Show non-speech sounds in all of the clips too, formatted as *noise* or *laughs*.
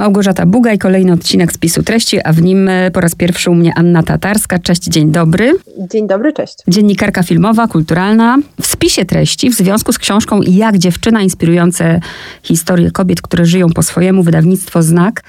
Małgorzata Bugaj, kolejny odcinek spisu treści, a w nim e, po raz pierwszy u mnie Anna Tatarska. Cześć, dzień dobry. Dzień dobry, cześć. Dziennikarka filmowa, kulturalna. W spisie treści w związku z książką Jak dziewczyna inspirujące historie kobiet, które żyją po swojemu, wydawnictwo Znak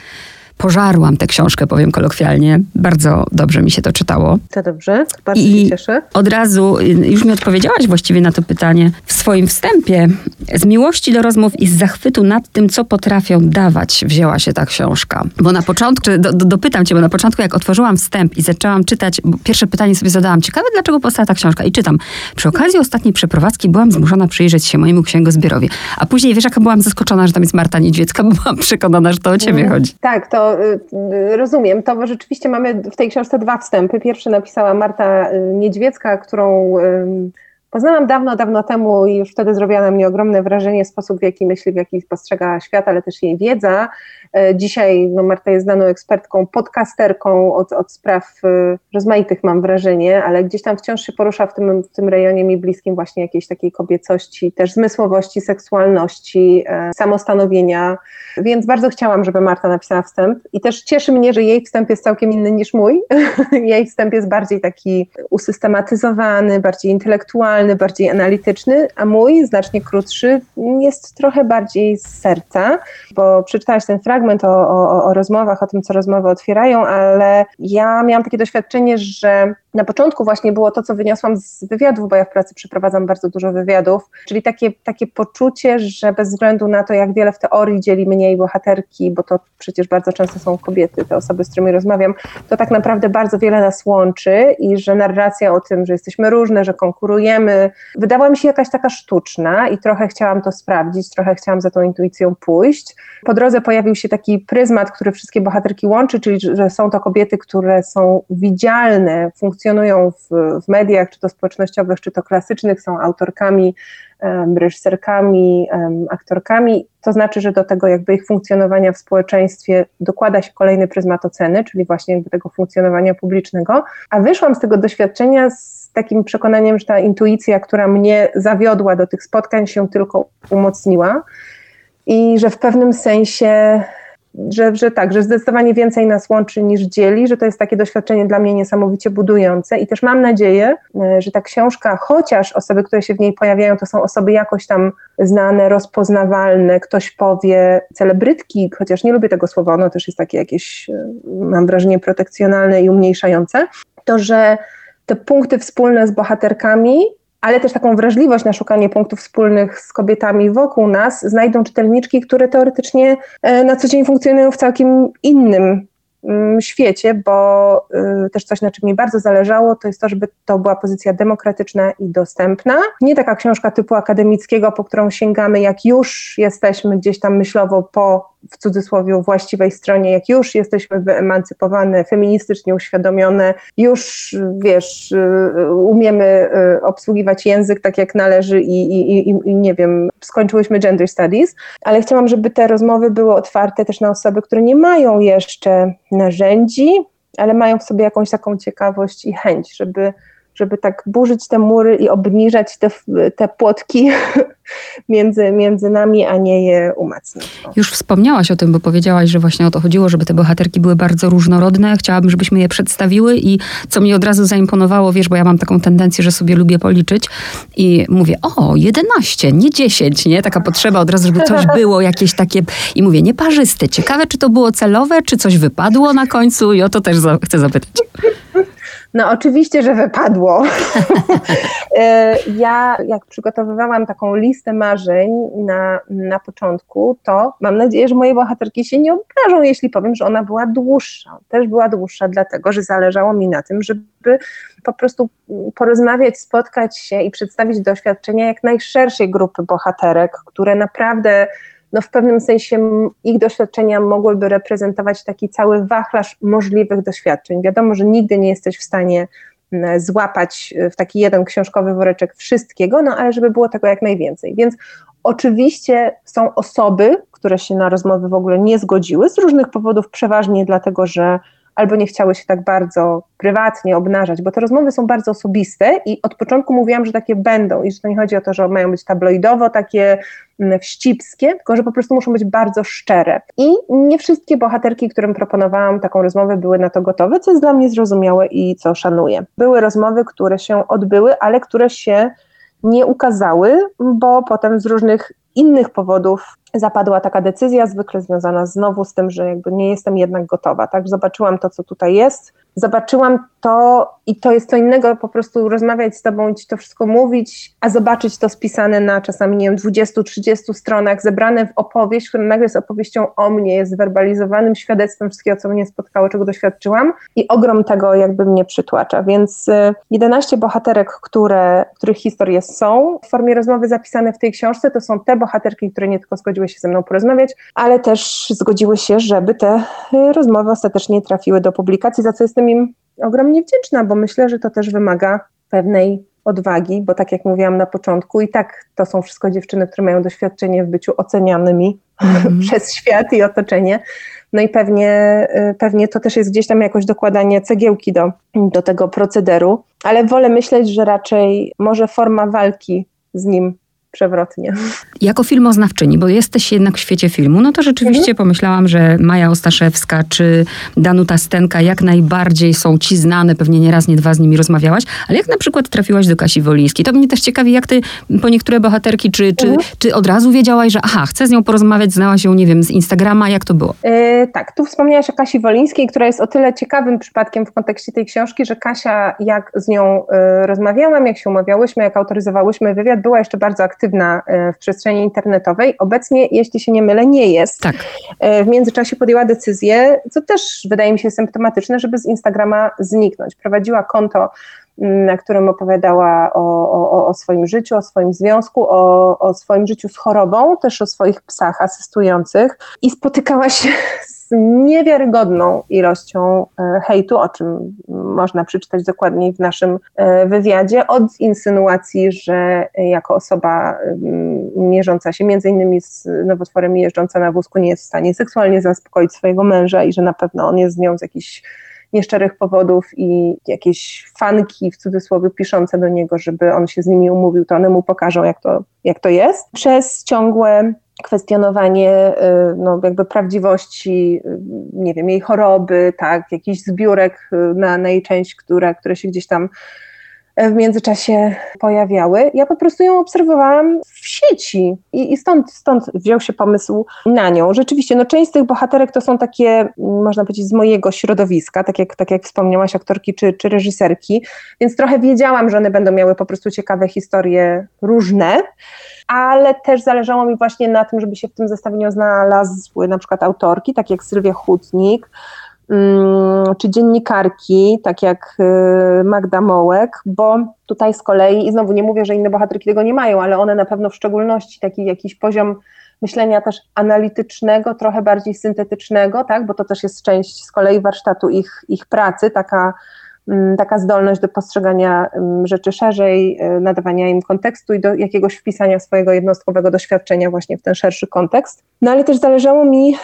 pożarłam tę książkę, powiem kolokwialnie. Bardzo dobrze mi się to czytało. To dobrze, bardzo I się cieszę. Od razu, y, już mi odpowiedziałaś właściwie na to pytanie w swoim wstępie. Z miłości do rozmów i z zachwytu nad tym, co potrafią dawać, wzięła się ta książka. Bo na początku, do, do, dopytam cię, bo na początku jak otworzyłam wstęp i zaczęłam czytać, pierwsze pytanie sobie zadałam, ciekawe dlaczego powstała ta książka i czytam. Przy okazji ostatniej przeprowadzki byłam zmuszona przyjrzeć się mojemu księgozbiorowi. A później wiesz, jaka byłam zaskoczona, że tam jest Marta Niedźwiecka, bo byłam przekonana, że to o ciebie mm, chodzi. Tak, to Y, rozumiem. To rzeczywiście mamy w tej książce dwa wstępy. Pierwszy napisała Marta y, Niedźwiecka, którą Poznałam dawno, dawno temu i już wtedy zrobiła na mnie ogromne wrażenie sposób, w jaki myśli, w jaki postrzega świat, ale też jej wiedza. E, dzisiaj no, Marta jest znaną ekspertką, podcasterką od, od spraw e, rozmaitych, mam wrażenie, ale gdzieś tam wciąż się porusza w tym, w tym rejonie mi bliskim właśnie jakiejś takiej kobiecości, też zmysłowości, seksualności, e, samostanowienia, więc bardzo chciałam, żeby Marta napisała wstęp i też cieszy mnie, że jej wstęp jest całkiem inny niż mój. *laughs* jej wstęp jest bardziej taki usystematyzowany, bardziej intelektualny, bardziej analityczny, a mój, znacznie krótszy, jest trochę bardziej z serca, bo przeczytałaś ten fragment, fragment o, o, o rozmowach, o tym, co rozmowy otwierają, ale ja miałam takie doświadczenie, że na początku właśnie było to, co wyniosłam z wywiadów, bo ja w pracy przeprowadzam bardzo dużo wywiadów, czyli takie, takie poczucie, że bez względu na to, jak wiele w teorii dzieli mnie i bohaterki, bo to przecież bardzo często są kobiety, te osoby, z którymi rozmawiam, to tak naprawdę bardzo wiele nas łączy i że narracja o tym, że jesteśmy różne, że konkurujemy, wydała mi się jakaś taka sztuczna i trochę chciałam to sprawdzić, trochę chciałam za tą intuicją pójść. Po drodze pojawił się taki pryzmat, który wszystkie bohaterki łączy, czyli że są to kobiety, które są widzialne, funkcjonują w, w mediach, czy to społecznościowych, czy to klasycznych, są autorkami, reżyserkami, aktorkami. To znaczy, że do tego jakby ich funkcjonowania w społeczeństwie dokłada się kolejny pryzmat oceny, czyli właśnie jakby tego funkcjonowania publicznego. A wyszłam z tego doświadczenia z takim przekonaniem, że ta intuicja, która mnie zawiodła do tych spotkań, się tylko umocniła i że w pewnym sensie że, że tak, że zdecydowanie więcej nas łączy niż dzieli, że to jest takie doświadczenie dla mnie niesamowicie budujące i też mam nadzieję, e, że ta książka, chociaż osoby, które się w niej pojawiają, to są osoby jakoś tam znane, rozpoznawalne, ktoś powie celebrytki, chociaż nie lubię tego słowa, ono też jest takie jakieś, e, mam wrażenie, protekcjonalne i umniejszające, to że te punkty wspólne z bohaterkami ale też taką wrażliwość na szukanie punktów wspólnych z kobietami wokół nas. Znajdą czytelniczki, które teoretycznie e, na co dzień funkcjonują w całkiem innym świecie, bo y, też coś, na czym mi bardzo zależało, to jest to, żeby to była pozycja demokratyczna i dostępna. Nie taka książka typu akademickiego, po którą sięgamy, jak już jesteśmy gdzieś tam myślowo po w cudzysłowie właściwej stronie, jak już jesteśmy wyemancypowane, feministycznie uświadomione, już wiesz, umiemy y, obsługiwać język tak jak należy i, i, i, i nie wiem, skończyłyśmy gender studies, ale chciałam, żeby te rozmowy były otwarte też na osoby, które nie mają jeszcze narzędzi, ale mają w sobie jakąś taką ciekawość i chęć, żeby żeby tak burzyć te mury i obniżać te, te płotki *laughs* między, między nami, a nie je umacniać. Już wspomniałaś o tym, bo powiedziałaś, że właśnie o to chodziło, żeby te bohaterki były bardzo różnorodne. Chciałabym, żebyśmy je przedstawiły i co mi od razu zaimponowało, wiesz, bo ja mam taką tendencję, że sobie lubię policzyć i mówię, o, 11, nie 10, nie? Taka potrzeba od razu, żeby coś było, jakieś takie i mówię, nieparzyste. Ciekawe, czy to było celowe, czy coś wypadło na końcu i o to też za chcę zapytać. No oczywiście, że wypadło. *laughs* E, ja jak przygotowywałam taką listę marzeń na, na początku, to mam nadzieję, że moje bohaterki się nie obrażą, jeśli powiem, że ona była dłuższa. Też była dłuższa, dlatego że zależało mi na tym, żeby po prostu porozmawiać, spotkać się i przedstawić doświadczenia jak najszerszej grupy bohaterek, które naprawdę no w pewnym sensie ich doświadczenia mogłyby reprezentować taki cały wachlarz możliwych doświadczeń. Wiadomo, że nigdy nie jesteś w stanie złapać w taki jeden książkowy woreczek wszystkiego, no ale żeby było tego jak najwięcej. Więc oczywiście są osoby, które się na rozmowy w ogóle nie zgodziły z różnych powodów, przeważnie dlatego, że albo nie chciały się tak bardzo prywatnie obnażać, bo te rozmowy są bardzo osobiste i od początku mówiłam, że takie będą i że to nie chodzi o to, że mają być tabloidowo takie mm, wścibskie, tylko że po prostu muszą być bardzo szczere. I nie wszystkie bohaterki, którym proponowałam taką rozmowę, były na to gotowe, co jest dla mnie zrozumiałe i co szanuję. Były rozmowy, które się odbyły, ale które się nie ukazały, bo potem z różnych innych powodów zapadła taka decyzja, zwykle związana znowu z tym, że jakby nie jestem jednak gotowa. Tak, zobaczyłam to, co tutaj jest, zobaczyłam to i to jest co innego po prostu rozmawiać z tobą i ci to wszystko mówić, a zobaczyć to spisane na czasami, nie wiem, 20-30 stronach, zebrane w opowieść, która nagle jest opowieścią o mnie, jest werbalizowanym świadectwem wszystkiego, co mnie spotkało, czego doświadczyłam i ogrom tego jakby mnie przytłacza. Więc 11 y, bohaterek, które, których historie są w formie rozmowy zapisane w tej książce, to są te bohaterki, które nie tylko zgodziły się ze mną porozmawiać, ale też zgodziły się, żeby te y, rozmowy ostatecznie trafiły do publikacji, za co jestem im ogromnie wdzięczna, bo myślę, że to też wymaga pewnej odwagi, bo tak jak mówiłam na początku, i tak to są wszystko dziewczyny, które mają doświadczenie w byciu ocenianymi mm. *laughs* przez świat i otoczenie. No i pewnie, y, pewnie to też jest gdzieś tam jakoś dokładanie cegiełki do, do tego procederu, ale wolę myśleć, że raczej może forma walki z nim przewrotnie. Jako filmoznawczyni, bo jesteś jednak w świecie filmu, no to rzeczywiście mhm. pomyślałam, że Maja Ostaszewska czy Danuta Stenka jak najbardziej są ci znane, pewnie nie raz, nie dwa z nimi rozmawiałaś, ale jak na przykład trafiłaś do Kasi Wolińskiej, to mnie też ciekawi, jak ty po niektóre bohaterki, czy, czy, mhm. czy od razu wiedziałaś, że aha, chcę z nią porozmawiać, znałaś ją, nie wiem, z Instagrama, jak to było? Yy, tak, tu wspomniałaś o Kasi Wolińskiej, która jest o tyle ciekawym przypadkiem w kontekście tej książki, że Kasia, jak z nią yy, rozmawiałam, jak się umawiałyśmy, jak autoryzowałyśmy wywiad, była jeszcze bardzo aktywna aktywna e, w przestrzeni internetowej. Obecnie, jeśli się nie mylę, nie jest. Tak. E, w międzyczasie podjęła decyzję, co też wydaje mi się symptomatyczne, żeby z Instagrama zniknąć. Prowadziła konto mm, na którym opowiadała o, o, o, swoim życiu, o swoim związku, o, o swoim życiu z chorobą, też o swoich psach asystujących i spotykała się *laughs* niewiarygodną ilością e, hejtu, o czym można przeczytać dokładniej w naszym e, wywiadzie, od insynuacji, że jako osoba mierząca się między innymi z nowotworem i jeżdżąca na wózku nie jest w stanie seksualnie zaspokoić swojego męża i że na pewno on jest z nią z jakichś nieszczerych powodów i jakieś fanki w cudzysłowie piszące do niego, żeby on się z nimi umówił, to one mu pokażą, jak to, jak to jest. Przez ciągłe kwestionowanie y, no, jakby prawdziwości, y, nie wiem, jej choroby, tak, jakichś zbiórek y, na, na jej część, które, które się gdzieś tam e, w międzyczasie pojawiały. Ja po prostu ją obserwowałam w sieci i, i stąd, stąd wziął się pomysł na nią. Rzeczywiście, no część z tych bohaterek to są takie, można powiedzieć, z mojego środowiska, tak jak, tak jak wspomniałaś, aktorki czy, czy reżyserki, więc trochę wiedziałam, że one będą miały po prostu ciekawe historie różne ale też zależało mi właśnie na tym, żeby się w tym zestawieniu znalazły na przykład autorki, tak jak Sylwia Hutnik, mm, czy dziennikarki, tak jak y, Magda Mołek, bo tutaj z kolei, i znowu nie mówię, że inne bohaterki tego nie mają, ale one na pewno w szczególności taki jakiś poziom myślenia też analitycznego, trochę bardziej syntetycznego, tak, bo to też jest część z kolei warsztatu ich, ich pracy, taka taka zdolność do postrzegania mm, rzeczy szerzej, e, nadawania im kontekstu i do jakiegoś wpisania swojego jednostkowego doświadczenia właśnie w ten szerszy kontekst. No ale też zależało mi,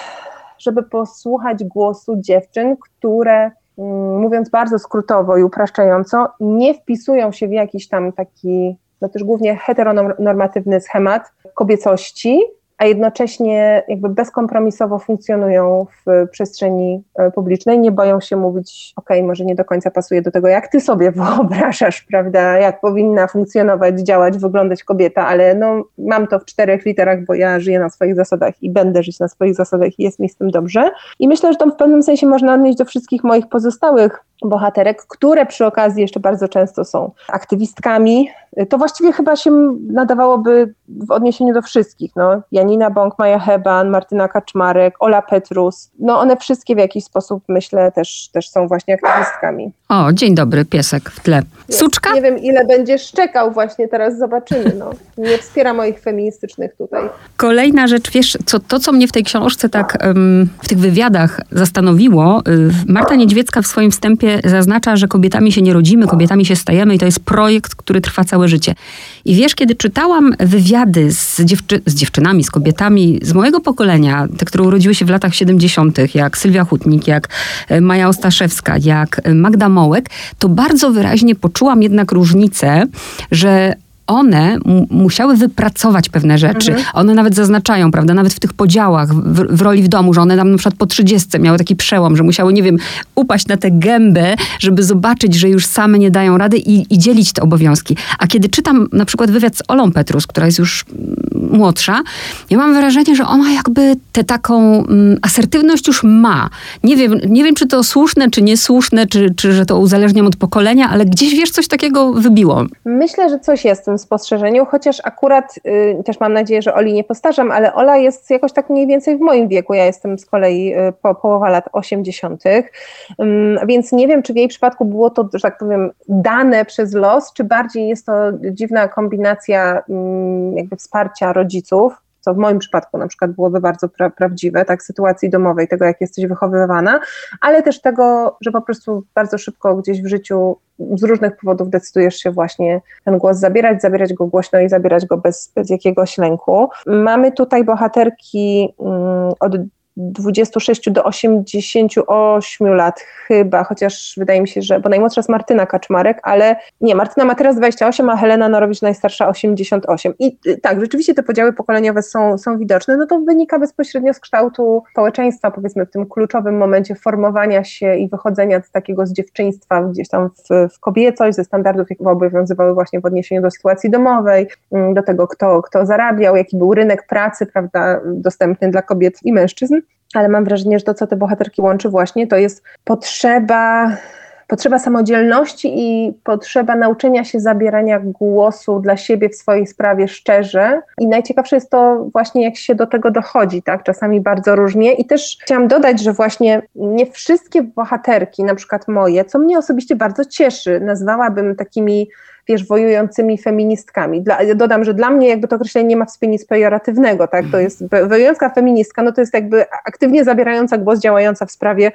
żeby posłuchać głosu dziewczyn, które mm, mówiąc bardzo skrótowo i upraszczająco, nie wpisują się w jakiś tam taki, no też głównie heteronormatywny schemat kobiecości, a jednocześnie jakby bezkompromisowo funkcjonują w przestrzeni e, publicznej, nie boją się mówić, ok, może nie do końca pasuje do tego, jak ty sobie *laughs* wyobrażasz, prawda, jak powinna funkcjonować, działać, wyglądać kobieta, ale no, mam to w czterech literach, bo ja żyję na swoich zasadach i będę żyć na swoich zasadach i jest mi z tym dobrze. I myślę, że to w pewnym sensie można odnieść do wszystkich moich pozostałych bohaterek, które przy okazji jeszcze bardzo często są aktywistkami. To właściwie chyba się nadawałoby w odniesieniu do wszystkich. No. Janina Bąk, Maja Heban, Martyna Kaczmarek, Ola Petrus. No one wszystkie w jakiś sposób, myślę, też, też są właśnie aktywistkami. O, dzień dobry, piesek w tle. Suczka? Nie wiem, ile będziesz czekał właśnie, teraz zobaczymy. No. Nie wspiera moich feministycznych tutaj. Kolejna rzecz, wiesz, co, to co mnie w tej książce tak w tych wywiadach zastanowiło, y, Marta Niedźwiecka w swoim wstępie zaznacza, że kobietami się nie rodzimy, kobietami się stajemy i to jest projekt, który trwa całe życie. I wiesz, kiedy czytałam wywiady z, dziewczy z dziewczynami, z kobietami z mojego pokolenia, te, które urodziły się w latach 70., jak Sylwia Hutnik, jak e, Maja Ostaszewska, jak e, Magda Mołek, to bardzo wyraźnie poczułam jednak różnicę, że one musiały wypracować pewne rzeczy. Mhm. One nawet zaznaczają, prawda, nawet w tych podziałach, w, w, roli w domu, że one tam na przykład po 30 miały taki przełom, że musiały, nie wiem, upaść na tę gębę, żeby zobaczyć, że już same nie dają rady i, i dzielić te obowiązki. A kiedy czytam na przykład wywiad z Olą Petrus, która jest już młodsza, ja mam wrażenie, że ona jakby tę taką mm, asertywność już ma. Nie wiem, nie wiem, czy to słuszne, czy niesłuszne, czy, czy że to uzależniam od pokolenia, ale gdzieś, wiesz, coś takiego wybiło. Myślę, że coś jest w tym spostrzeżeniu, chociaż akurat y, też mam nadzieję, że Oli nie postarzam, ale Ola jest jakoś tak mniej więcej w moim wieku. Ja jestem z kolei y, po połowa lat 80., więc nie wiem, czy w jej przypadku było to, że tak powiem, dane przez los, czy bardziej jest to dziwna kombinacja jakby wsparcia rodziców, co w moim przypadku na przykład byłoby bardzo pra prawdziwe, tak, sytuacji domowej, tego jak jesteś wychowywana, ale też tego, że po prostu bardzo szybko gdzieś w życiu z różnych powodów decydujesz się właśnie ten głos zabierać, zabierać go głośno i zabierać go bez, bez jakiegoś lęku. Mamy tutaj bohaterki mm, od 26 do 88 lat chyba, chociaż wydaje mi się, że, bo najmłodsza jest Martyna Kaczmarek, ale nie, Martyna ma teraz 28, a Helena Norowicz najstarsza 88. I y, tak, rzeczywiście te podziały pokoleniowe są, są widoczne, no to wynika bezpośrednio z kształtu społeczeństwa, powiedzmy w tym kluczowym momencie formowania się i wychodzenia z takiego z dziewczyństwa gdzieś tam w, w kobiecość, ze standardów, jakie obowiązywały właśnie w odniesieniu do sytuacji domowej, mm, do tego, kto, kto zarabiał, jaki był rynek pracy, prawda, dostępny dla kobiet i mężczyzn ale mam wrażenie, że to, co te bohaterki łączy właśnie, to jest potrzeba, potrzeba samodzielności i potrzeba nauczenia się zabierania głosu dla siebie w swojej sprawie szczerze. I najciekawsze jest to właśnie, jak się do tego dochodzi, tak? Czasami bardzo różnie. I też chciałam dodać, że właśnie nie wszystkie bohaterki, na przykład moje, co mnie osobiście bardzo cieszy, nazwałabym takimi wiesz, wojującymi feministkami. Dla, dodam, że dla mnie jakby to określenie nie ma w nic pejoratywnego, tak, to jest wojująca feministka, no to jest jakby aktywnie zabierająca głos, działająca w sprawie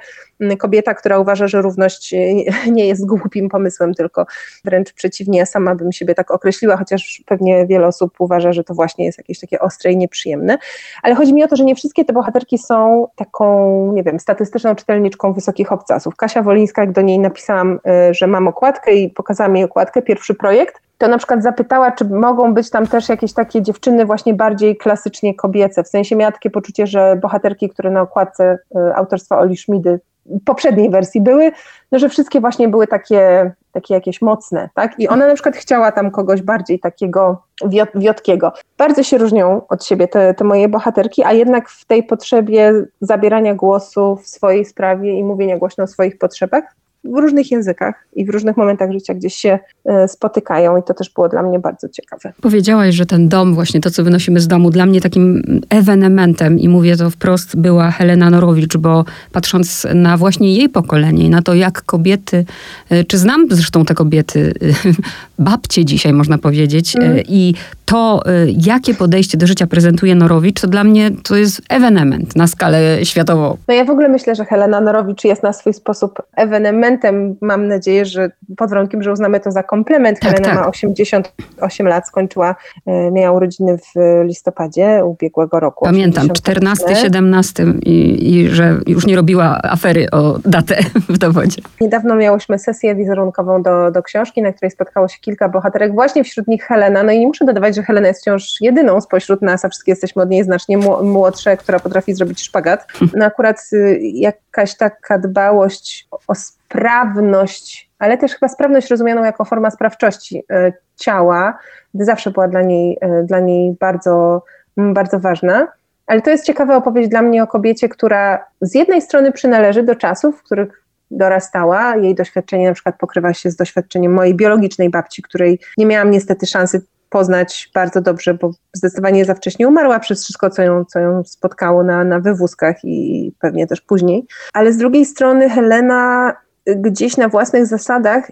kobieta, która uważa, że równość *laughs* nie jest głupim pomysłem, tylko wręcz przeciwnie, ja sama bym siebie tak określiła, chociaż pewnie wiele osób uważa, że to właśnie jest jakieś takie ostre i nieprzyjemne, ale chodzi mi o to, że nie wszystkie te bohaterki są taką, nie wiem, statystyczną czytelniczką wysokich obcasów. Kasia Wolińska, jak do niej napisałam, e, że mam okładkę i pokazałam jej okładkę, pierwszy projekt, to na przykład zapytała, czy mogą być tam też jakieś takie dziewczyny właśnie bardziej klasycznie kobiece. W sensie miała takie poczucie, że bohaterki, które na okładce y, autorstwa Oli Szmidy poprzedniej wersji były, no że wszystkie właśnie były takie, takie jakieś mocne, tak? I ona na przykład chciała tam kogoś bardziej takiego wiot, wiotkiego. Bardzo się różnią od siebie te, te moje bohaterki, a jednak w tej potrzebie zabierania głosu w swojej sprawie i mówienia głośno o swoich potrzebach w różnych językach i w różnych momentach życia gdzieś się e, spotykają i to też było dla mnie bardzo ciekawe. Powiedziałaś, że ten dom, właśnie to, co wynosimy z domu, dla mnie takim ewenementem i mówię to wprost, była Helena Norowicz, bo patrząc na właśnie jej pokolenie i na to, jak kobiety, e, czy znam zresztą te kobiety, *laughs* babcie dzisiaj można powiedzieć mm. i to, jakie podejście do życia prezentuje Norowicz, to dla mnie to jest ewenement na skalę światową. No ja w ogóle myślę, że Helena Norowicz jest na swój sposób ewenement komplementem, mam nadzieję, że pod warunkiem, że uznamy to za komplement. Tak, Helena tak. ma 88 lat, skończyła, e, miała urodziny w listopadzie ubiegłego roku. Pamiętam, 14, 17 i, i że już nie robiła afery o datę *laughs* w dowodzie. Niedawno miałyśmy sesję wizerunkową do, do książki, na której spotkało się kilka bohaterek, właśnie wśród nich Helena. No i nie muszę dodawać, że Helena jest wciąż jedyną spośród nas, a wszystkie jesteśmy od niej znacznie młodsze, która potrafi zrobić szpagat. No akurat y, jakaś taka dbałość o sprawność, ale też chyba sprawność rozumianą jako forma sprawczości e, ciała, zawsze była dla niej, e, dla niej bardzo, bardzo ważna. Ale to jest ciekawa opowieść dla mnie o kobiecie, która z jednej strony przynależy do czasów, w których dorastała. Jej doświadczenie na przykład pokrywa się z doświadczeniem mojej biologicznej babci, której nie miałam niestety szansy poznać bardzo dobrze, bo zdecydowanie za wcześnie umarła przez wszystko, co ją, co ją spotkało na, na wywózkach i pewnie też później. Ale z drugiej strony Helena gdzieś na własnych zasadach,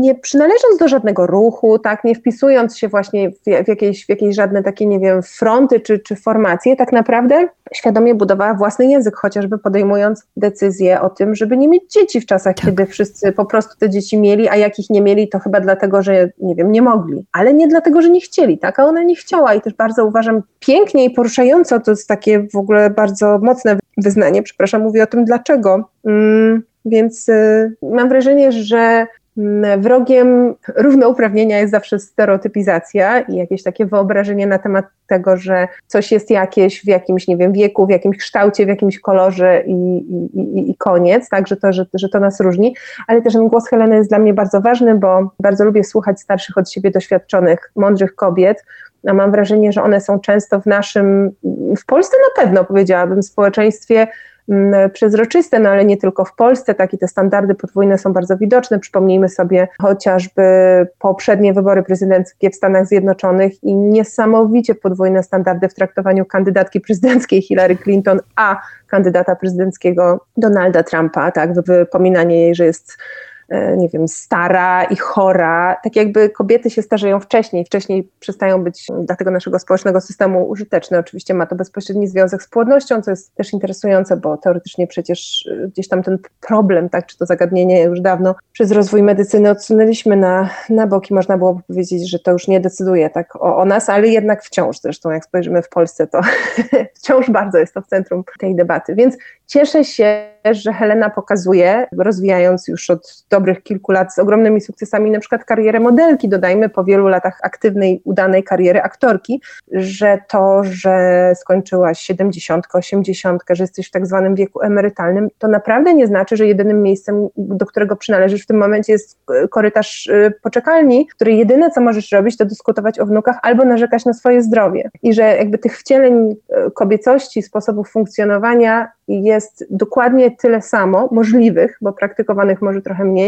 nie przynależąc do żadnego ruchu, tak, nie wpisując się właśnie w, w, jakieś, w jakieś żadne takie, nie wiem, fronty czy, czy formacje, tak naprawdę świadomie budowała własny język, chociażby podejmując decyzję o tym, żeby nie mieć dzieci w czasach, tak. kiedy wszyscy po prostu te dzieci mieli, a jakich nie mieli, to chyba dlatego, że nie wiem, nie mogli, ale nie dlatego, że nie chcieli, tak, a ona nie chciała i też bardzo uważam pięknie i poruszająco, to jest takie w ogóle bardzo mocne wyznanie, przepraszam, mówię o tym dlaczego. Mm, więc y, mam wrażenie, że mm, wrogiem równouprawnienia jest zawsze stereotypizacja i jakieś takie wyobrażenie na temat tego, że coś jest jakieś w jakimś, nie wiem, wieku, w jakimś kształcie, w jakimś kolorze i, i, i koniec, tak, że to, że, że to nas różni, ale też ten głos Heleny jest dla mnie bardzo ważny, bo bardzo lubię słuchać starszych od siebie doświadczonych, mądrych kobiet, a mam wrażenie, że one są często w naszym, w Polsce na pewno powiedziałabym, społeczeństwie przezroczyste, no ale nie tylko w Polsce, takie te standardy podwójne są bardzo widoczne. Przypomnijmy sobie chociażby poprzednie wybory prezydenckie w Stanach Zjednoczonych i niesamowicie podwójne standardy w traktowaniu kandydatki prezydenckiej Hillary Clinton, a kandydata prezydenckiego Donalda Trumpa, tak, wypominanie jej, że jest nie wiem, stara i chora, tak jakby kobiety się starzeją wcześniej, wcześniej przestają być dla tego naszego społecznego systemu użyteczne. Oczywiście ma to bezpośredni związek z płodnością, co jest też interesujące, bo teoretycznie przecież e, gdzieś tam ten problem, tak, czy to zagadnienie już dawno przez rozwój medycyny odsunęliśmy na, na bok i można byłoby powiedzieć, że to już nie decyduje tak o, o nas, ale jednak wciąż, zresztą jak spojrzymy w Polsce, to *laughs* wciąż bardzo jest to w centrum tej debaty. Więc cieszę się, że Helena pokazuje, rozwijając już od dobrych kilku lat z ogromnymi sukcesami, na przykład karierę modelki, dodajmy po wielu latach aktywnej, udanej kariery aktorki, że to, że skończyłaś 70, 80, że jesteś w tak zwanym wieku emerytalnym, to naprawdę nie znaczy, że jedynym miejscem, do którego przynależysz w tym momencie jest korytarz y, poczekalni, który jedyne, co możesz robić, to dyskutować o wnukach albo narzekać na swoje zdrowie. I że jakby tych wcieleń y, kobiecości, sposobów funkcjonowania jest dokładnie tyle samo możliwych, bo praktykowanych może trochę mniej,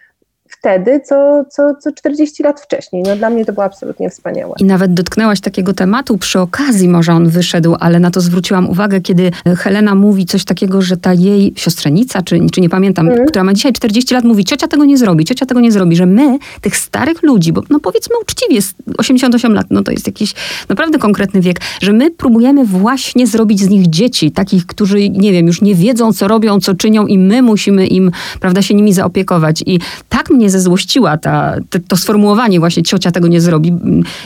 wtedy, co, co, co 40 lat wcześniej. No, dla mnie to było absolutnie wspaniałe. I nawet dotknęłaś takiego tematu, przy okazji może on wyszedł, ale na to zwróciłam uwagę, kiedy Helena mówi coś takiego, że ta jej siostrzenica, czy, czy nie pamiętam, mm. która ma dzisiaj 40 lat, mówi, ciocia tego nie zrobi, ciocia tego nie zrobi, że my, tych starych ludzi, bo no powiedzmy uczciwie, 88 lat, no to jest jakiś naprawdę konkretny wiek, że my próbujemy właśnie zrobić z nich dzieci, takich, którzy, nie wiem, już nie wiedzą, co robią, co czynią i my musimy im, prawda, się nimi zaopiekować. I tak mnie zezłościła ta, te, to sformułowanie właśnie ciocia tego nie zrobi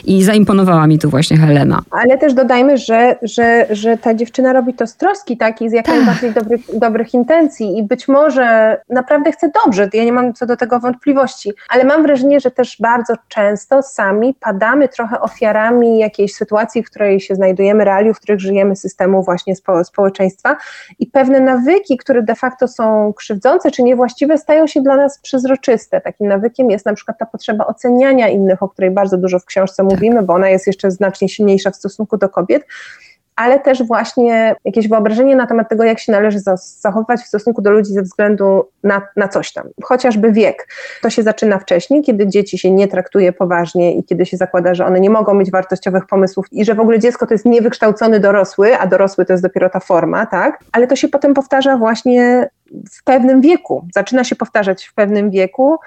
i zaimponowała mi tu właśnie Helena. Ale też dodajmy, że, że, że ta dziewczyna robi to z troski tak, i z jak tak. najbardziej dobrych, dobrych intencji. I być może naprawdę chce dobrze, ja nie mam co do tego wątpliwości, ale mam wrażenie, że też bardzo często sami padamy trochę ofiarami jakiejś sytuacji, w której się znajdujemy, realiów, w których żyjemy, systemu właśnie spo, społeczeństwa. I pewne nawyki, które de facto są krzywdzące czy niewłaściwe, stają się dla nas przezroczyste takim nawykiem jest na przykład ta potrzeba oceniania innych, o której bardzo dużo w książce mówimy, bo ona jest jeszcze znacznie silniejsza w stosunku do kobiet ale też właśnie jakieś wyobrażenie na temat tego, jak się należy zachowywać w stosunku do ludzi ze względu na, na coś tam, chociażby wiek. To się zaczyna wcześniej, kiedy dzieci się nie traktuje poważnie i kiedy się zakłada, że one nie mogą mieć wartościowych pomysłów i że w ogóle dziecko to jest niewykształcony dorosły, a dorosły to jest dopiero ta forma, tak? Ale to się potem powtarza właśnie w pewnym wieku. Zaczyna się powtarzać w pewnym wieku,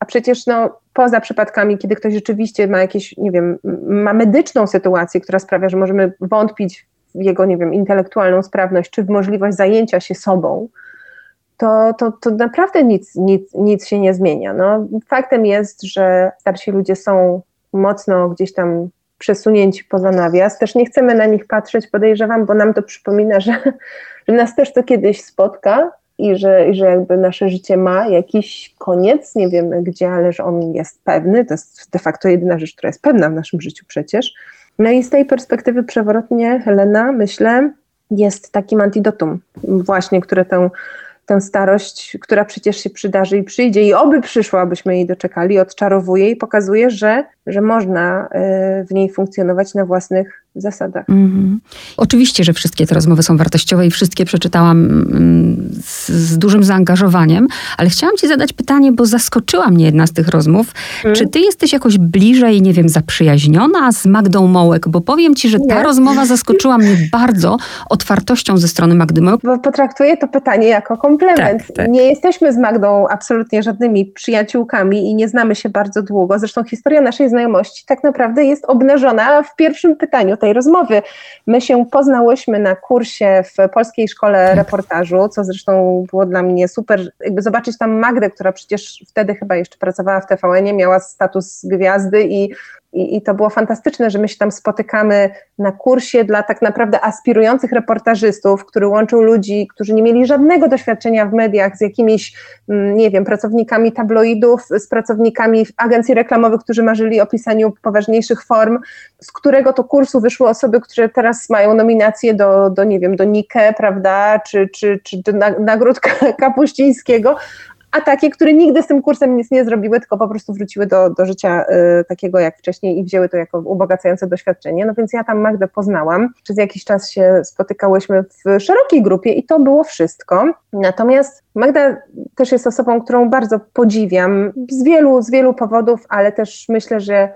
a przecież no, poza przypadkami, kiedy ktoś rzeczywiście ma jakieś, nie wiem, ma medyczną sytuację, która sprawia, że możemy wątpić jego, nie wiem, intelektualną sprawność, czy w możliwość zajęcia się sobą, to, to, to naprawdę nic, nic, nic się nie zmienia. No, faktem jest, że starsi ludzie są mocno gdzieś tam przesunięci poza nawias. Też nie chcemy na nich patrzeć, podejrzewam, bo nam to przypomina, że, że nas też to kiedyś spotka, i że, i że jakby nasze życie ma jakiś koniec, nie wiemy gdzie, ale że on jest pewny, to jest de facto jedyna rzecz, która jest pewna w naszym życiu przecież. No i z tej perspektywy przewrotnie Helena, myślę, jest takim antidotum właśnie, które tę, tę starość, która przecież się przydarzy i przyjdzie i oby przyszła, abyśmy jej doczekali, odczarowuje i pokazuje, że że można y, w niej funkcjonować na własnych zasadach. Mhm. Oczywiście, że wszystkie te rozmowy są wartościowe i wszystkie przeczytałam mm, z, z, dużym zaangażowaniem, ale chciałam Ci zadać pytanie, bo zaskoczyła mnie jedna z tych rozmów. Hmm. Czy Ty jesteś jakoś bliżej, nie wiem, zaprzyjaźniona z Magdą Mołek? Bo powiem Ci, że ta nie. rozmowa zaskoczyła mnie bardzo otwartością ze strony Magdy Mołek. Bo potraktuję to pytanie jako komplement. Tak, tak. Nie jesteśmy z Magdą absolutnie żadnymi przyjaciółkami i nie znamy się bardzo długo. Zresztą historia naszej znajomości tak naprawdę jest obnażona w pierwszym pytaniu tej rozmowy. My się poznałyśmy na kursie w Polskiej Szkole tak. Reportażu, co zresztą było dla mnie super, jakby zobaczyć tam Magdę, która przecież wtedy chyba jeszcze pracowała w TVN-ie, miała status gwiazdy i i, I, to było fantastyczne, że my się tam spotykamy na kursie dla tak naprawdę aspirujących reportażystów, który łączył ludzi, którzy nie mieli żadnego doświadczenia w mediach z jakimiś, mm, nie wiem, pracownikami tabloidów, z pracownikami agencji reklamowych, którzy marzyli o pisaniu poważniejszych form, z którego to kursu wyszły osoby, które teraz mają nominacje do, do nie wiem, do Nike, prawda, czy, czy, czy do nagród *laughs* Kapuścińskiego, a takie, które nigdy z tym kursem nic nie zrobiły, tylko po prostu wróciły do, do życia y, takiego jak wcześniej i wzięły to jako ubogacające doświadczenie. No więc ja tam Magdę poznałam. Przez jakiś czas się spotykałyśmy w szerokiej grupie i to było wszystko. Natomiast Magda też jest osobą, którą bardzo podziwiam z wielu, z wielu powodów, ale też myślę, że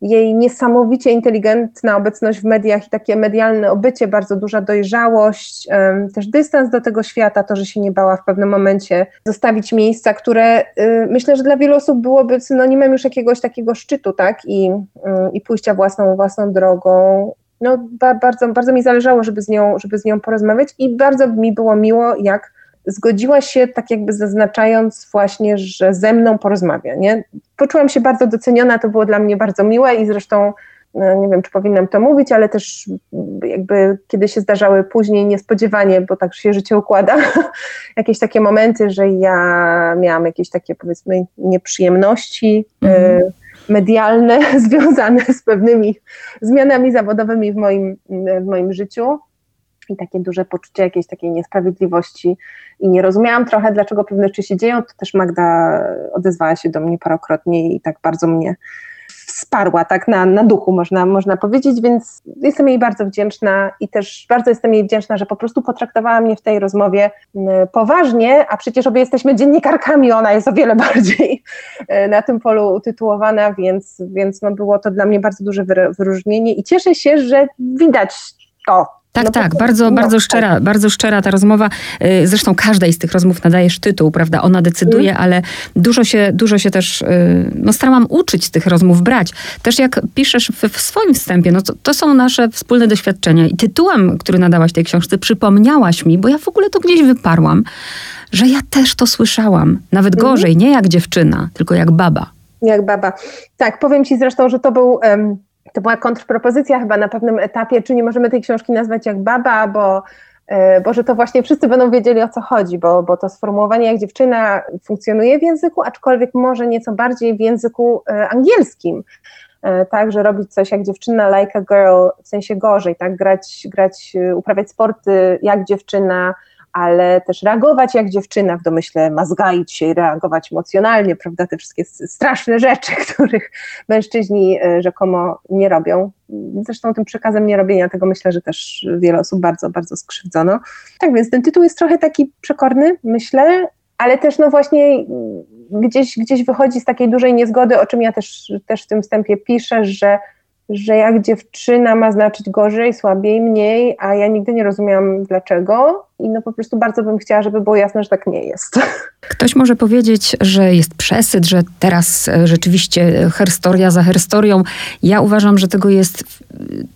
jej niesamowicie inteligentna obecność w mediach i takie medialne obycie, bardzo duża dojrzałość, też dystans do tego świata, to, że się nie bała w pewnym momencie zostawić miejsca, które y, myślę, że dla wielu osób byłoby synonimem już jakiegoś takiego szczytu, tak, i, y, i pójścia własną, własną drogą. No, bardzo, bardzo mi zależało, żeby z, nią, żeby z nią porozmawiać i bardzo mi było miło, jak zgodziła się tak jakby zaznaczając właśnie, że ze mną porozmawia. Nie? Poczułam się bardzo doceniona, to było dla mnie bardzo miłe i zresztą no, nie wiem, czy powinnam to mówić, ale też jakby kiedy się zdarzały później niespodziewanie, bo tak się życie układa, *laughs* jakieś takie momenty, że ja miałam jakieś takie powiedzmy nieprzyjemności mm. medialne *laughs* związane z pewnymi zmianami zawodowymi w moim, w moim życiu i takie duże poczucie jakiejś takiej niesprawiedliwości. I nie rozumiałam trochę, dlaczego pewne rzeczy się dzieją, to też Magda odezwała się do mnie parokrotnie i tak bardzo mnie wsparła, tak na, na duchu można, można powiedzieć, więc jestem jej bardzo wdzięczna i też bardzo jestem jej wdzięczna, że po prostu potraktowała mnie w tej rozmowie poważnie, a przecież obie jesteśmy dziennikarkami, ona jest o wiele *laughs* bardziej e, na tym polu utytułowana, więc, więc no było to dla mnie bardzo duże wyróżnienie i cieszę się, że widać to tak, no tak, bardzo, no, bardzo szczera, bardzo szczera ta rozmowa. Y, zresztą każdej z tych rozmów nadajesz tytuł, prawda? Ona decyduje, mm. ale dużo się, dużo się też, y, no starałam uczyć tych rozmów, brać. Też jak piszesz w, w swoim wstępie, no to, to, są nasze wspólne doświadczenia. I tytułem, który nadałaś tej książce, przypomniałaś mi, bo ja w ogóle to gdzieś wyparłam, że ja też to słyszałam. Nawet mm. gorzej, nie jak dziewczyna, tylko jak baba. Jak baba. Tak, powiem ci zresztą, że to był... Um to była kontrpropozycja chyba na pewnym etapie, czy nie możemy tej książki nazwać jak baba, bo, e, bo że to właśnie wszyscy będą wiedzieli o co chodzi, bo, bo to sformułowanie jak dziewczyna funkcjonuje w języku, aczkolwiek może nieco bardziej w języku e, angielskim. E, tak, że robić coś jak dziewczyna, like a girl, w sensie gorzej, tak, grać, grać, uprawiać sporty jak dziewczyna, ale też reagować jak dziewczyna w domyśle, mazgaić się i reagować emocjonalnie, prawda, te wszystkie straszne rzeczy, *laughs* których mężczyźni e, rzekomo nie robią. Zresztą tym przekazem nierobienia tego myślę, że też wiele osób bardzo, bardzo skrzywdzono. Tak więc ten tytuł jest trochę taki przekorny, myślę, ale też no właśnie gdzieś, gdzieś wychodzi z takiej dużej niezgody, o czym ja też, też w tym wstępie piszę, że że jak dziewczyna ma znaczyć gorzej, słabiej, mniej, a ja nigdy nie rozumiałam dlaczego i no po prostu bardzo bym chciała, żeby było jasne, że tak nie jest. *laughs* Ktoś może powiedzieć, że jest przesyt, że teraz e, rzeczywiście herstoria za herstorią. Ja uważam, że tego jest,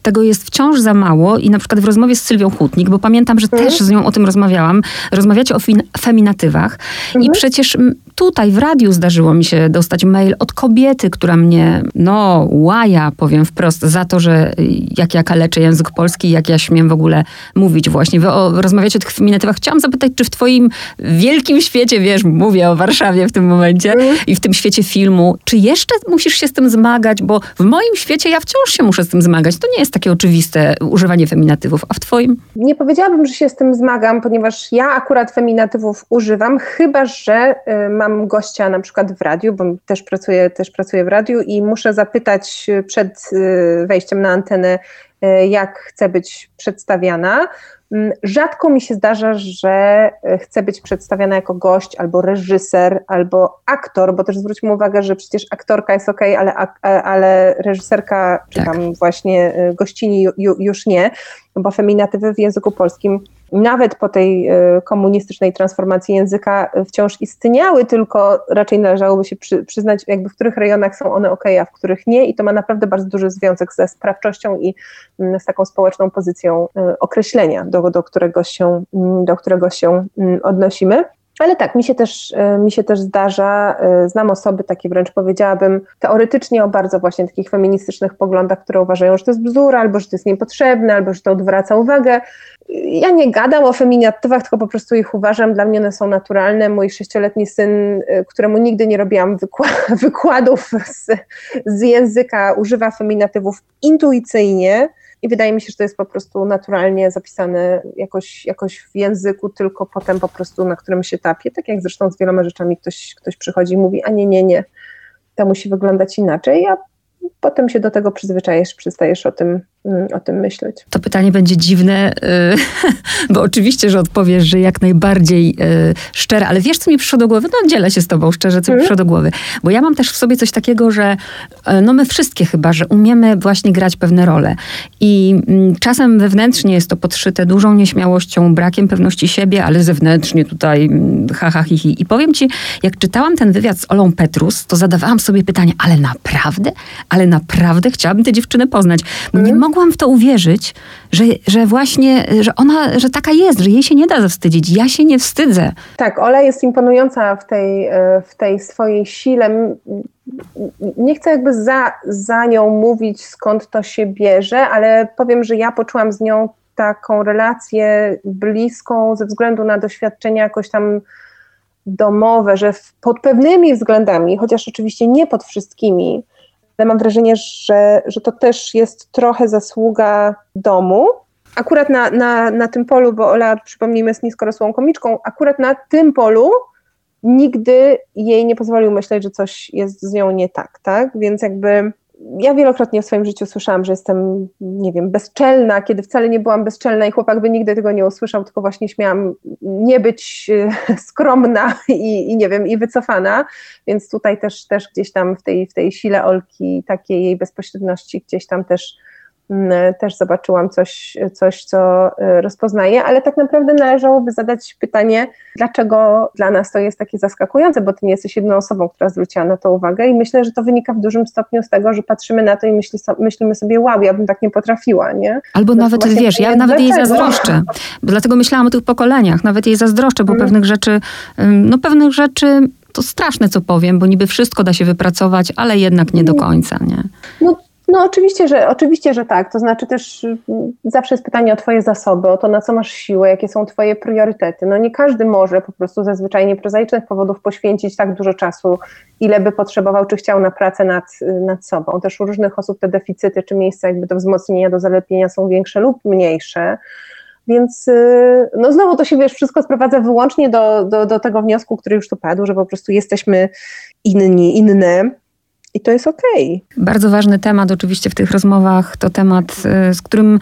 tego jest wciąż za mało i na przykład w rozmowie z Sylwią Hutnik, bo pamiętam, że mhm. też z nią o tym rozmawiałam, rozmawiacie o feminatywach mhm. i przecież tutaj w radiu zdarzyło mi się dostać mail od kobiety, która mnie, no, łaja, powiem wprost, za to, że jak ja kaleczę język polski, jak ja śmiem w ogóle mówić właśnie. Wy o, rozmawiacie o feminatywach. Chciałam zapytać, czy w twoim wielkim świecie, wiesz, mówię o Warszawie w tym momencie mm. i w tym świecie filmu, czy jeszcze musisz się z tym zmagać? Bo w moim świecie ja wciąż się muszę z tym zmagać. To nie jest takie oczywiste używanie feminatywów. A w twoim? Nie powiedziałabym, że się z tym zmagam, ponieważ ja akurat feminatywów używam, chyba że y, mam gościa na przykład w radiu, bo też pracuję, też pracuję w radiu i muszę zapytać przed y, wejściem na antenę, y, jak chcę być przedstawiana. Mm, rzadko mi się zdarza, że chcę być przedstawiana jako gość, albo reżyser, albo aktor, bo też zwróćmy uwagę, że przecież aktorka jest ok, ale, ale reżyserka, czy tak. tam właśnie gościni już nie, bo feminatywy w języku polskim nawet po tej e, komunistycznej transformacji języka wciąż istniały, tylko raczej należałoby się przy, przyznać, jakby w których rejonach są one ok, a w których nie i to ma naprawdę bardzo duży związek ze sprawczością i mm, z taką społeczną pozycją e, określenia, do, do, którego, się, mm, do którego się mm, odnosimy. Ale tak, mi się, też, e, mi się też zdarza, znam osoby takie wręcz powiedziałabym teoretycznie o bardzo właśnie takich feministycznych poglądach, które uważają, że to jest bzdura, albo że to jest niepotrzebne, albo że to odwraca uwagę ja nie gadam o feminatywach, tylko po prostu ich uważam. Dla mnie one są naturalne. Mój sześcioletni syn, y, któremu nigdy nie robiłam *laughs* wykładów z, z języka, używa feminatywów intuicyjnie. I wydaje mi się, że to jest po prostu naturalnie zapisane jakoś, jakoś w języku, tylko potem po prostu na którym się tapie. Tak jak zresztą z wieloma rzeczami ktoś, ktoś przychodzi i mówi, a nie, nie, nie, to musi wyglądać inaczej. Ja potem się do tego przyzwyczajesz, przestajesz o tym, o tym myśleć. To pytanie będzie dziwne, y, *laughs* bo oczywiście, że odpowiesz, że jak najbardziej y, szczere, ale wiesz, co mi przyszło do głowy? No dzielę się z tobą szczerze, co mi mhm. przyszło do głowy. Bo ja mam też w sobie coś takiego, że y, no my wszystkie chyba, że umiemy właśnie grać pewne role. I mm, czasem wewnętrznie jest to podszyte dużą nieśmiałością, brakiem pewności siebie, ale zewnętrznie tutaj mm, ha, ha, hi, hi. I powiem ci, jak czytałam ten wywiad z Olą Petrus, to zadawałam sobie pytanie, ale naprawdę? ale naprawdę chciałabym tę dziewczynę poznać. Bo mm. nie mhm. Mogłam w to uwierzyć, że, że właśnie, że ona, że taka jest, że jej się nie da zawstydzić. Ja się nie wstydzę. Tak, Ola jest imponująca w tej, e, w tej swojej sile. Nie chcę jakby za, za nią mówić, skąd to się bierze, ale powiem, że ja poczułam z nią taką relację bliską ze względu na doświadczenia jakoś tam domowe, że pod pewnymi względami, chociaż oczywiście nie pod wszystkimi, ale mam wrażenie, że, że to też jest trochę zasługa domu. Akurat na, na, na tym polu, bo Ola, przypomnijmy, jest niskorosłą komiczką, akurat na tym polu nigdy jej nie pozwolił myśleć, że coś jest z nią nie tak, tak? Więc jakby ja wielokrotnie w swoim życiu słyszałam, że jestem, nie wiem, bezczelna, kiedy wcale nie byłam bezczelna i chłopak by nigdy tego nie usłyszał, tylko właśnie śmiałam nie być e, *laughs* skromna i, i nie wiem, i wycofana, więc tutaj też, też gdzieś tam w tej, w tej sile Olki, takiej jej bezpośredności gdzieś tam też też zobaczyłam coś, coś, co y, rozpoznaję, ale tak naprawdę należałoby zadać pytanie, dlaczego dla nas to jest takie zaskakujące, bo ty nie jesteś jedną osobą, która zwróciła na to uwagę i myślę, że to wynika w dużym stopniu z tego, że patrzymy na to i myśli, myślimy sobie, wow, ja bym tak nie potrafiła, nie? Albo no nawet, wiesz, ja nawet jej zazdroszczę, dlatego myślałam o tych pokoleniach, nawet jej zazdroszczę, bo hmm. pewnych rzeczy, no pewnych rzeczy to straszne, co powiem, bo niby wszystko da się wypracować, ale jednak nie do mm. końca, nie? No no oczywiście, że oczywiście, że tak. To znaczy też mm, zawsze jest pytanie o twoje zasoby, o to, na co masz siłę, jakie są twoje priorytety. No nie każdy może po prostu ze zwyczajnie prozaicznych powodów poświęcić tak dużo czasu, ile by potrzebował, czy chciał na pracę nad, nad sobą. Też u różnych osób te deficyty, czy miejsca jakby do wzmocnienia, do zalepienia są większe lub mniejsze. Więc y, no znowu to się wiesz, wszystko sprowadza wyłącznie do, do, do tego wniosku, który już tu padł, że po prostu jesteśmy inni, inne i to jest okej. Okay. Bardzo ważny temat oczywiście w tych rozmowach to temat, y, z którym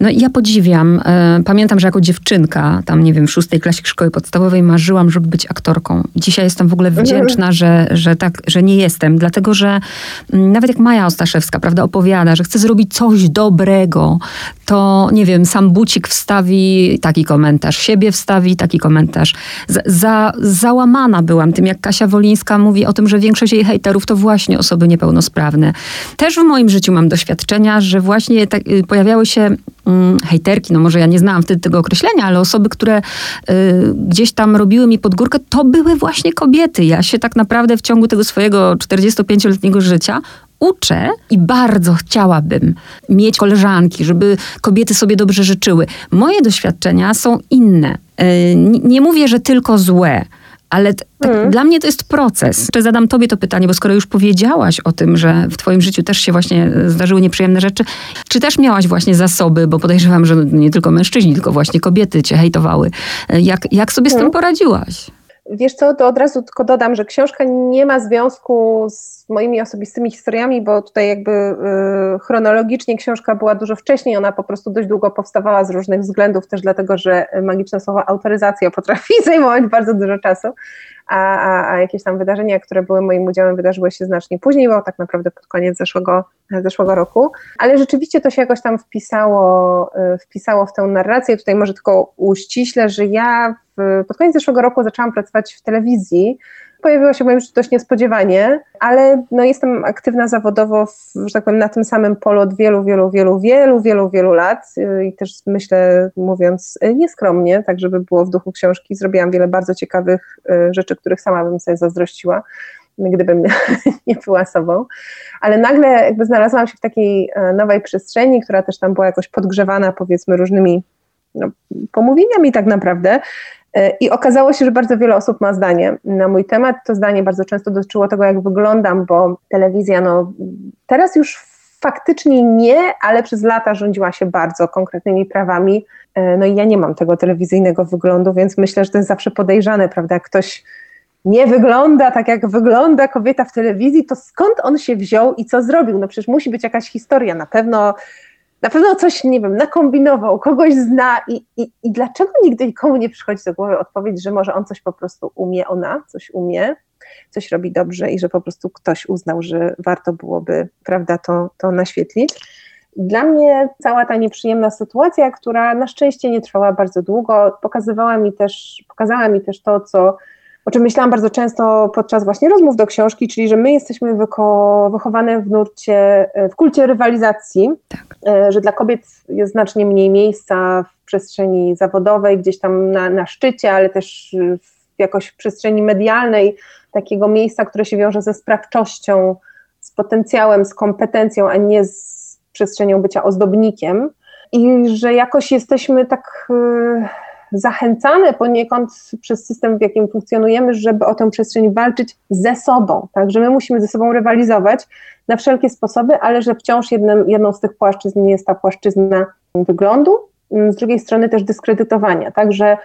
no ja podziwiam. E, pamiętam, że jako dziewczynka, tam nie wiem, w szóstej klasie szkoły podstawowej marzyłam, żeby być aktorką. Dzisiaj jestem w ogóle wdzięczna, że, że tak, że nie jestem, dlatego że mm, nawet jak Maja Ostaszewska, prawda, opowiada, że chce zrobić coś dobrego, to nie wiem, sam Bucik wstawi taki komentarz, siebie wstawi taki komentarz. Za, za, załamana byłam tym, jak Kasia Wolińska mówi o tym, że większość jej hejterów to właśnie osoby niepełnosprawne. Też w moim życiu mam doświadczenia, że właśnie tak, y, pojawiały się mm, hejterki, no może ja nie znałam wtedy tego określenia, ale osoby, które y, gdzieś tam robiły mi pod górkę, to były właśnie kobiety. Ja się tak naprawdę w ciągu tego swojego 45-letniego życia uczę i bardzo chciałabym mieć koleżanki, żeby kobiety sobie dobrze życzyły. Moje doświadczenia są inne. E, nie mówię, że tylko złe ale tak, mm. dla mnie to jest proces. Czy zadam tobie to pytanie, bo skoro już powiedziałaś o tym, że w twoim życiu też się właśnie zdarzyły nieprzyjemne rzeczy, czy też miałaś właśnie zasoby, bo podejrzewam, że nie tylko mężczyźni, tylko właśnie kobiety cię hejtowały. Jak, jak sobie mm. z tym mhm. poradziłaś? Wiesz co, to od razu tylko dodam, że książka nie ma związku z moimi osobistymi historiami, bo tutaj jakby y, chronologicznie książka była dużo wcześniej, ona po prostu dość długo powstawała z różnych względów, też dlatego, że magiczne słowo autoryzacja potrafi *laughs* zajmować bardzo dużo czasu, a, a, a jakieś tam wydarzenia, które były moim udziałem, wydarzyły się znacznie później, bo tak naprawdę pod koniec zeszłego, zeszłego roku, ale rzeczywiście to się jakoś tam wpisało, y, wpisało w tę narrację. Tutaj może tylko uściślę, że ja w, pod koniec zeszłego roku zaczęłam pracować w telewizji, pojawiło się życiu dość niespodziewanie, ale no jestem aktywna zawodowo, w, że tak powiem, na tym samym polu od wielu, wielu, wielu, wielu, wielu, wielu lat i też myślę, mówiąc nieskromnie, tak żeby było w duchu książki, zrobiłam wiele bardzo ciekawych y, rzeczy, których sama bym sobie zazdrościła gdybym *laughs* nie była sobą. Ale nagle jakby znalazłam się w takiej e, nowej przestrzeni, która też tam była jakoś podgrzewana powiedzmy różnymi no, pomówieniami tak naprawdę, I okazało się, że bardzo wiele osób ma zdanie na mój temat. To zdanie bardzo często dotyczyło tego, jak wyglądam, bo telewizja, no teraz już faktycznie nie, ale przez lata rządziła się bardzo konkretnymi prawami. E, no i ja nie mam tego telewizyjnego wyglądu, więc myślę, że to jest zawsze podejrzane, prawda? Jak ktoś nie wygląda tak, jak wygląda kobieta w telewizji, to skąd on się wziął i co zrobił? No przecież musi być jakaś historia. Na pewno na pewno coś, nie wiem, nakombinował, kogoś zna i, i, i dlaczego nigdy nikomu nie przychodzi do głowy odpowiedź, że może on coś po prostu umie, ona coś umie, coś robi dobrze i że po prostu ktoś uznał, że warto byłoby, prawda, to, to naświetlić. Dla mnie cała ta nieprzyjemna sytuacja, która na szczęście nie trwała bardzo długo, pokazywała mi też, pokazała mi też to, co o czym myślałam bardzo często podczas właśnie rozmów do książki, czyli że my jesteśmy wychowane w nurcie, w kulcie rywalizacji, tak. E, że dla kobiet jest znacznie mniej miejsca w przestrzeni zawodowej, gdzieś tam na, na szczycie, ale też w jakoś w przestrzeni medialnej, takiego miejsca, które się wiąże ze sprawczością, z potencjałem, z kompetencją, a nie z przestrzenią bycia ozdobnikiem. I że jakoś jesteśmy tak e, zachęcane poniekąd przez system, w jakim funkcjonujemy, żeby o tę przestrzeń walczyć ze sobą, tak, że my musimy ze sobą rywalizować na wszelkie sposoby, ale że wciąż jednym, jedną z tych płaszczyzn jest ta płaszczyzna wyglądu, z drugiej strony też dyskredytowania, tak, że,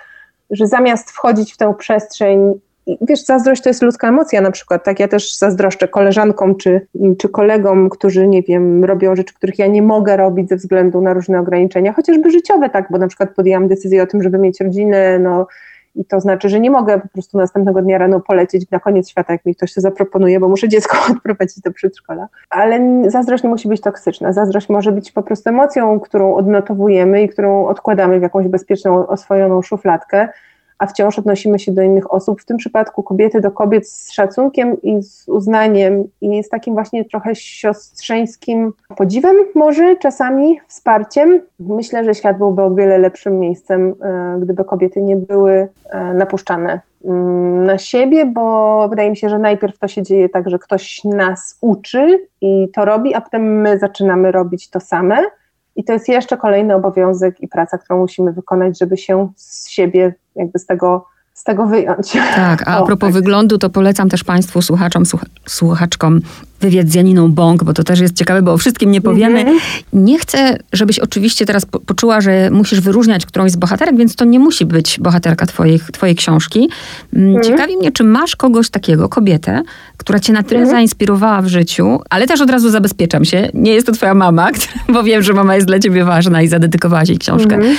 że zamiast wchodzić w tę przestrzeń wiesz, zazdrość to jest ludzka emocja na przykład, tak? Ja też zazdroszczę koleżankom czy, czy kolegom, którzy, nie wiem, robią rzeczy, których ja nie mogę robić ze względu na różne ograniczenia, chociażby życiowe, tak? Bo na przykład podjęłam decyzję o tym, żeby mieć rodzinę, no i to znaczy, że nie mogę po prostu następnego dnia rano polecieć na koniec świata, jak mi ktoś to zaproponuje, bo muszę dziecko *laughs* odprowadzić do przedszkola. Ale zazdrość nie musi być toksyczna. Zazdrość może być po prostu emocją, którą odnotowujemy i którą odkładamy w jakąś bezpieczną, oswojoną szufladkę a wciąż odnosimy się do innych osób, w tym przypadku kobiety do kobiet z szacunkiem i z uznaniem i z takim właśnie trochę siostrzeńskim podziwem może czasami, wsparciem. Myślę, że świat byłby o wiele lepszym miejscem, e, gdyby kobiety nie były e, napuszczane mm, na siebie, bo wydaje mi się, że najpierw to się dzieje tak, że ktoś nas uczy i to robi, a potem my zaczynamy robić to same. I to jest jeszcze kolejny obowiązek i praca, którą musimy wykonać, żeby się z siebie jakby z tego z tego wyjąć. Tak, a, *laughs* a propos tak. wyglądu, to polecam też Państwu słuchaczom, słuchaczkom wywiad z Janiną Bąk, bo to też jest ciekawe, bo o wszystkim nie powiemy. Mm -hmm. Nie chcę, żebyś oczywiście teraz po poczuła, że musisz wyróżniać którąś z bohaterek, więc to nie musi być bohaterka twojej, twojej książki. Mm -hmm. Ciekawi mnie, czy masz kogoś takiego, kobietę, która cię na tyle mm -hmm. zainspirowała w życiu, ale też od razu zabezpieczam się, nie jest to twoja mama, *laughs* bo wiem, że mama jest dla ciebie ważna i zadedykowałaś jej książkę, mhm.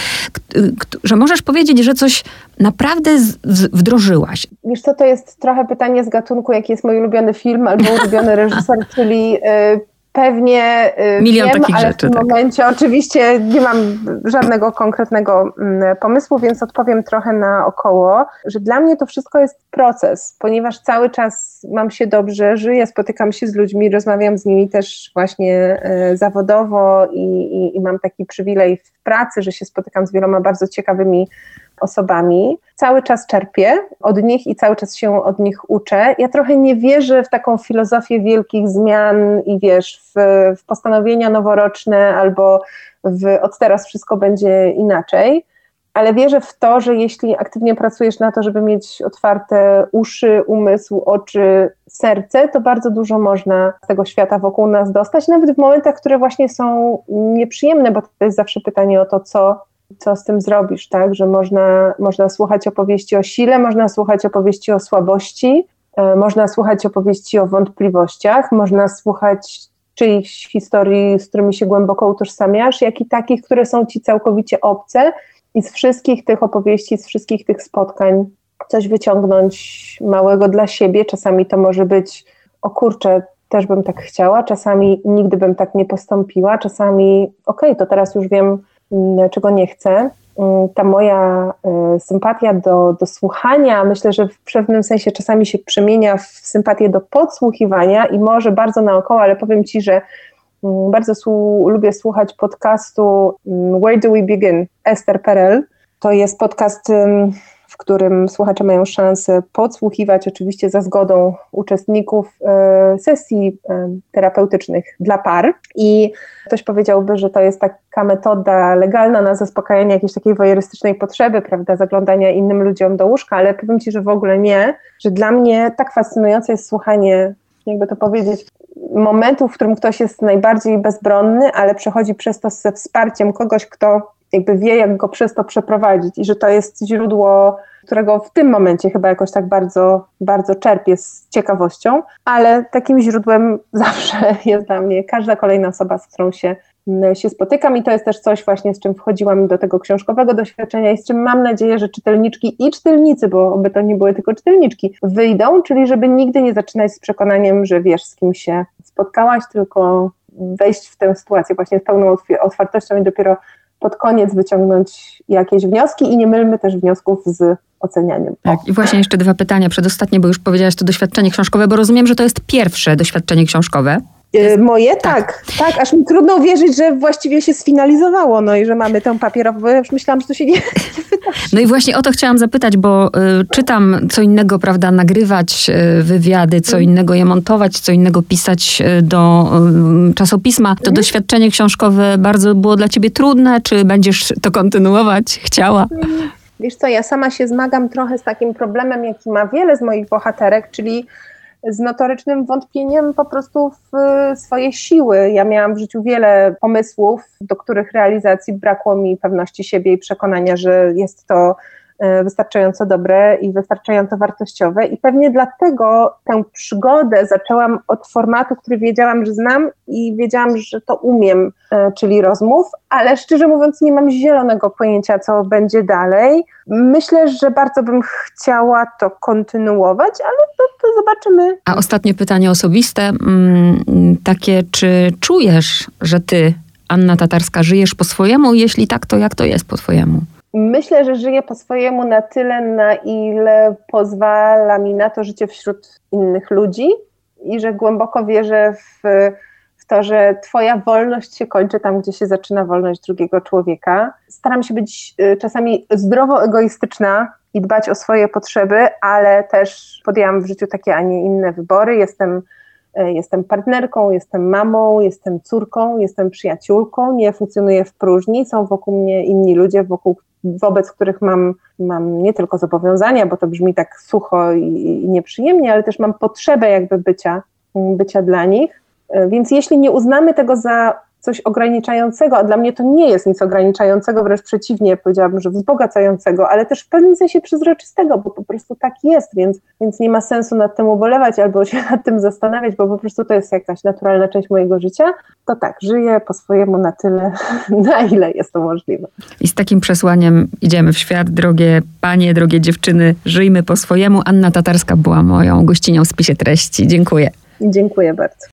że możesz powiedzieć, że coś naprawdę wdrożyłaś. Wiesz co, to jest trochę pytanie z gatunku, jaki jest mój ulubiony film albo *laughs* ulubiony reżyser, czyli y, pewnie y, Milion wiem, takich ale rzeczy, w tym tak. momencie oczywiście nie mam żadnego konkretnego mm, pomysłu, więc odpowiem trochę na około, że dla mnie to wszystko jest proces, ponieważ cały czas mam się dobrze, żyję, spotykam się z ludźmi, rozmawiam z nimi też właśnie y, zawodowo i, i, i mam taki przywilej w pracy, że się spotykam z wieloma bardzo ciekawymi osobami. Cały czas czerpię od nich i cały czas się od nich uczę. Ja trochę nie wierzę w taką filozofię wielkich zmian i wiesz, w, w postanowienia noworoczne albo w od teraz wszystko będzie inaczej ale wierzę w to, że jeśli aktywnie pracujesz na to, żeby mieć otwarte uszy, umysł, oczy, serce, to bardzo dużo można z tego świata wokół nas dostać, nawet w momentach, które właśnie są nieprzyjemne, bo to jest zawsze pytanie o to, co, co z tym zrobisz, tak? Że można, można słuchać opowieści o sile, można słuchać opowieści o słabości, e, można słuchać opowieści o wątpliwościach, można słuchać czyichś historii, z którymi się głęboko utożsamiasz, jak i takich, które są ci całkowicie obce i z wszystkich tych opowieści, z wszystkich tych spotkań coś wyciągnąć małego dla siebie. Czasami to może być, o kurczę, też bym tak chciała, czasami nigdy bym tak nie postąpiła, czasami okej, okay, to teraz już wiem, czego nie chcę. Mm, ta moja y, sympatia do, do słuchania, myślę, że w pewnym sensie czasami się przemienia w sympatię do podsłuchiwania i może bardzo naokoło, ale powiem Ci, że Mm, bardzo lubię słuchać podcastu mm, Where Do We Begin? Esther Perel. To jest podcast, w którym słuchacze mają szansę podsłuchiwać, oczywiście za zgodą uczestników e, sesji terapeutycznych dla par. I ktoś powiedziałby, że to jest taka metoda legalna na zaspokajanie jakiejś takiej wojerystycznej potrzeby, prawda, zaglądania innym ludziom do łóżka, ale powiem Ci, że w ogóle nie, że dla mnie tak fascynujące jest słuchanie jakby to powiedzieć, momentu, w którym ktoś jest najbardziej bezbronny, ale przechodzi przez to ze wsparciem kogoś, kto jakby wie, jak go przez to przeprowadzić i że to jest źródło, którego w tym momencie chyba jakoś tak bardzo, bardzo czerpię z ciekawością, ale takim źródłem *laughs* zawsze jest dla mnie każda kolejna osoba, z którą się się spotykam i to jest też coś właśnie, z czym wchodziłam do tego książkowego doświadczenia i z czym mam nadzieję, że czytelniczki i czytelnicy, bo oby to nie były tylko czytelniczki, wyjdą, czyli żeby nigdy nie zaczynać z przekonaniem, że wiesz, z kim się spotkałaś, tylko wejść w tę sytuację właśnie z pełną otwartością i dopiero pod koniec wyciągnąć jakieś wnioski i nie mylmy też wniosków z ocenianiem. Tak, i właśnie jeszcze dwa pytania, przedostatnie, bo już powiedziałaś to doświadczenie książkowe, bo rozumiem, że to jest pierwsze doświadczenie książkowe. Jest... Moje? Tak. tak. tak. aż mi trudno uwierzyć, że właściwie się sfinalizowało, no i że mamy tę papierową, bo ja już myślałam, że to się nie, *laughs* nie wydarzy. No i właśnie o to chciałam zapytać, bo y, czytam co innego, prawda, nagrywać y, wywiady, co mm. innego je montować, co innego pisać y, do y, czasopisma. To mm. doświadczenie książkowe bardzo było dla ciebie trudne, czy będziesz to kontynuować? Chciała? Wiesz co, ja sama się zmagam trochę z takim problemem, jaki ma wiele z moich bohaterek, czyli z notorycznym wątpieniem po prostu w swoje siły. Ja miałam w życiu wiele pomysłów, do których realizacji brakło mi pewności siebie i przekonania, że jest to wystarczająco dobre i wystarczająco wartościowe. I pewnie dlatego tę przygodę zaczęłam od formatu, który wiedziałam, że znam i wiedziałam, że to umiem, e, czyli rozmów, ale szczerze mówiąc, nie mam zielonego pojęcia, co będzie dalej. Myślę, że bardzo bym chciała to kontynuować, ale to, to zobaczymy. A ostatnie pytanie osobiste, mm, takie, czy czujesz, że ty, Anna Tatarska, żyjesz po swojemu? Jeśli tak, to jak to jest po twojemu? Myślę, że żyję po swojemu na tyle, na ile pozwala mi na to życie wśród innych ludzi i że głęboko wierzę w, w to, że Twoja wolność się kończy tam, gdzie się zaczyna wolność drugiego człowieka. Staram się być y, czasami zdrowo egoistyczna i dbać o swoje potrzeby, ale też podjęłam w życiu takie, a nie inne wybory. Jestem y, Jestem partnerką, jestem mamą, jestem córką, jestem przyjaciółką, nie funkcjonuję w próżni, są wokół mnie inni ludzie, wokół wobec których mam, mam nie tylko zobowiązania, bo to brzmi tak sucho i, i nieprzyjemnie, ale też mam potrzebę jakby bycia, bycia dla nich. E, więc jeśli nie uznamy tego za coś ograniczającego, a dla mnie to nie jest nic ograniczającego, wręcz przeciwnie, powiedziałabym, że wzbogacającego, ale też w pewnym sensie przezroczystego, bo po prostu tak jest, więc, więc nie ma sensu nad tym ubolewać albo *laughs* się nad tym zastanawiać, bo po prostu to jest jakaś naturalna część mojego życia. To tak, żyję po swojemu na tyle, *laughs* na ile jest to możliwe. I z takim przesłaniem idziemy w świat, drogie panie, drogie dziewczyny, żyjmy po swojemu. Anna Tatarska była moją gościnią w spisie treści. Dziękuję. Dziękuję bardzo.